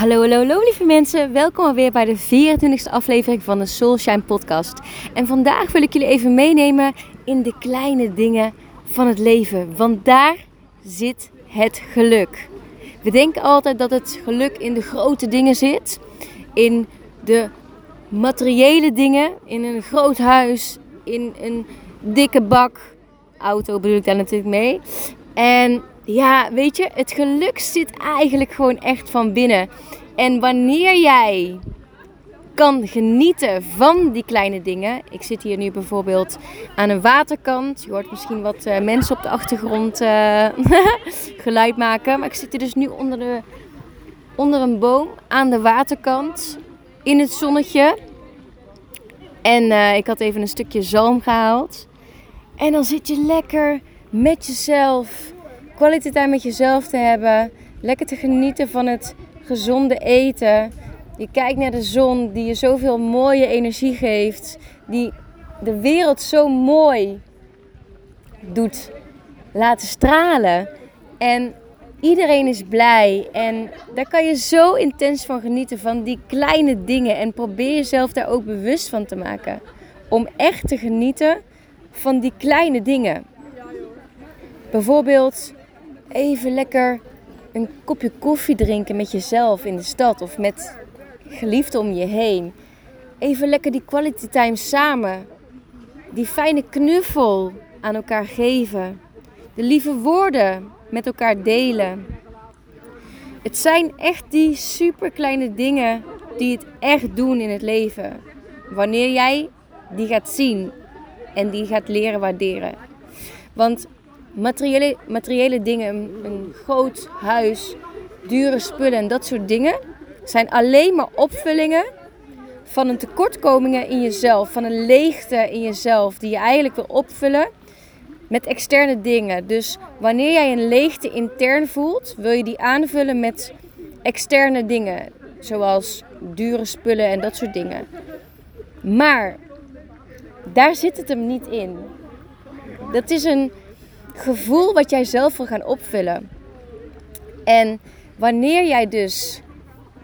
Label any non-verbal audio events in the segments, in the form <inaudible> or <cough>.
Hallo, hallo, hallo lieve mensen. Welkom alweer bij de 24e aflevering van de Soulshine podcast. En vandaag wil ik jullie even meenemen in de kleine dingen van het leven. Want daar zit het geluk. We denken altijd dat het geluk in de grote dingen zit. In de materiële dingen. In een groot huis. In een dikke bak. Auto bedoel ik daar natuurlijk mee. En ja, weet je, het geluk zit eigenlijk gewoon echt van binnen. En wanneer jij kan genieten van die kleine dingen. Ik zit hier nu bijvoorbeeld aan een waterkant. Je hoort misschien wat uh, mensen op de achtergrond uh, <laughs> geluid maken. Maar ik zit hier dus nu onder, de, onder een boom aan de waterkant. In het zonnetje. En uh, ik had even een stukje zalm gehaald. En dan zit je lekker met jezelf kwaliteit met jezelf te hebben. Lekker te genieten van het gezonde eten. Je kijkt naar de zon die je zoveel mooie energie geeft. Die de wereld zo mooi doet laten stralen. En iedereen is blij. En daar kan je zo intens van genieten. Van die kleine dingen. En probeer jezelf daar ook bewust van te maken. Om echt te genieten van die kleine dingen. Bijvoorbeeld even lekker een kopje koffie drinken met jezelf in de stad of met geliefden om je heen. Even lekker die quality time samen. Die fijne knuffel aan elkaar geven. De lieve woorden met elkaar delen. Het zijn echt die super kleine dingen die het echt doen in het leven. Wanneer jij die gaat zien en die gaat leren waarderen. Want materiële, materiële dingen, een, groot huis, dure spullen en dat soort dingen, zijn alleen maar opvullingen van een tekortkomingen in jezelf, van een leegte in jezelf die je eigenlijk wil opvullen met externe dingen. Dus wanneer jij een leegte intern voelt, wil je die aanvullen met externe dingen, zoals dure spullen en dat soort dingen. Maar daar zit het hem niet in. Dat is een gevoel wat jij zelf wil gaan opvullen. En wanneer jij dus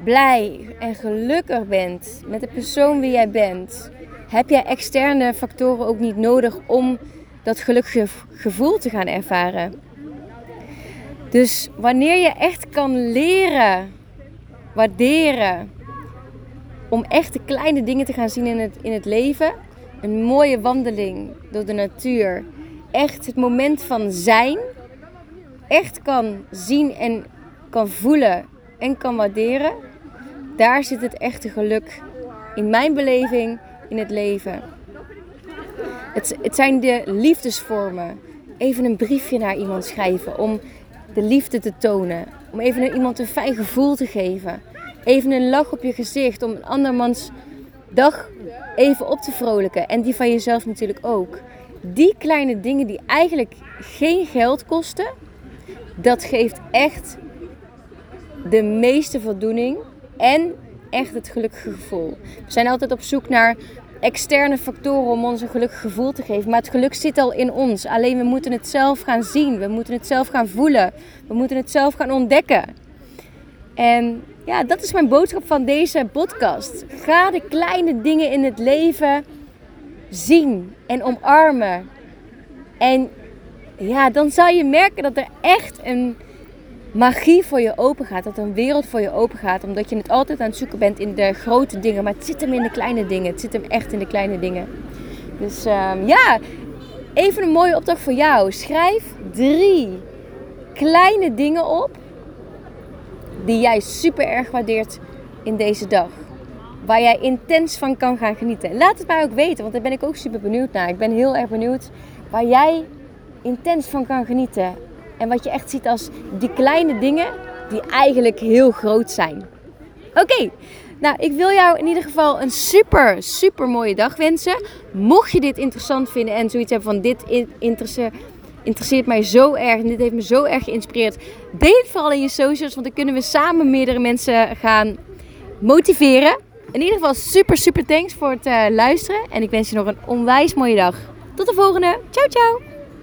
blij en gelukkig bent met de persoon wie jij bent, heb jij externe factoren ook niet nodig om dat gelukkige gevoel te gaan ervaren. Dus wanneer je echt kan leren, waarderen, om echt de kleine dingen te gaan zien in het, in het leven, een mooie wandeling door de natuur, echt het moment van zijn echt kan zien en kan voelen en kan waarderen, daar zit het echte geluk in mijn beleving in het leven. Het, het zijn de liefdesvormen. Even een briefje naar iemand schrijven om de liefde te tonen. Om even iemand een fijn gevoel te geven. Even een lach op je gezicht om een andermans dag even op te vrolijken. En die van jezelf natuurlijk ook die kleine dingen die eigenlijk geen geld kosten, dat geeft echt de meeste voldoening en echt het gelukkige gevoel. We zijn altijd op zoek naar externe factoren om ons een gelukkig gevoel te geven. Maar het geluk zit al in ons. Alleen we moeten het zelf gaan zien. We moeten het zelf gaan voelen. We moeten het zelf gaan ontdekken. En ja, dat is mijn boodschap van deze podcast. Ga de kleine dingen in het leven zien en omarmen. En ja, dan zal je merken dat er echt een magie voor je open gaat. Dat een wereld voor je open gaat. Omdat je het altijd aan het zoeken bent in de grote dingen. Maar het zit hem in de kleine dingen. Het zit hem echt in de kleine dingen. Dus um, ja, even een mooie opdracht voor jou. Schrijf drie kleine dingen op. Die jij super erg waardeert in deze dag waar jij intens van kan gaan genieten. Laat het mij ook weten, want daar ben ik ook super benieuwd naar. Ik ben heel erg benieuwd waar jij intens van kan genieten. En wat je echt ziet als die kleine dingen die eigenlijk heel groot zijn. Oké, nou ik wil jou in ieder geval een super, super mooie dag wensen. Mocht je dit interessant vinden en zoiets hebben van dit interesseert interesseert mij zo erg en dit heeft me zo erg geïnspireerd. Deel het vooral in je socials, want dan kunnen we samen meerdere mensen gaan motiveren. In ieder geval super, super thanks voor het uh, luisteren. En ik wens je nog een onwijs mooie dag. Tot de volgende. Ciao, ciao.